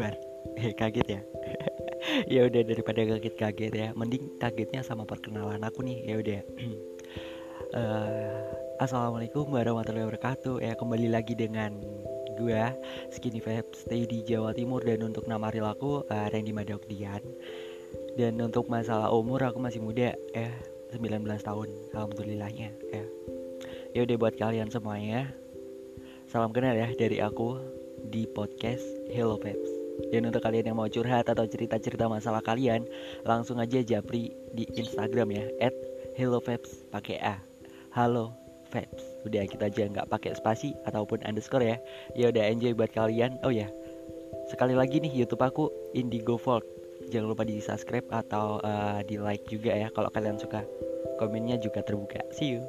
eh kaget ya? Ya udah daripada kaget-kaget ya. Mending kagetnya sama perkenalan aku nih ya udah. Uh, assalamualaikum warahmatullahi wabarakatuh. Ya kembali lagi dengan gua Skinny Fab stay di Jawa Timur. Dan untuk nama real aku uh, Randy Madokdian. Dan untuk masalah umur aku masih muda ya. 19 tahun alhamdulillahnya ya. Ya udah buat kalian semuanya salam kenal ya dari aku di podcast Hello Peps. Dan untuk kalian yang mau curhat atau cerita-cerita masalah kalian, langsung aja japri di Instagram ya @hellopeps pakai A. Halo Peps. Udah kita aja nggak pakai spasi ataupun underscore ya. Ya udah enjoy buat kalian. Oh ya. Sekali lagi nih YouTube aku Indigo Vault. Jangan lupa di subscribe atau uh, di like juga ya kalau kalian suka. Komennya juga terbuka. See you.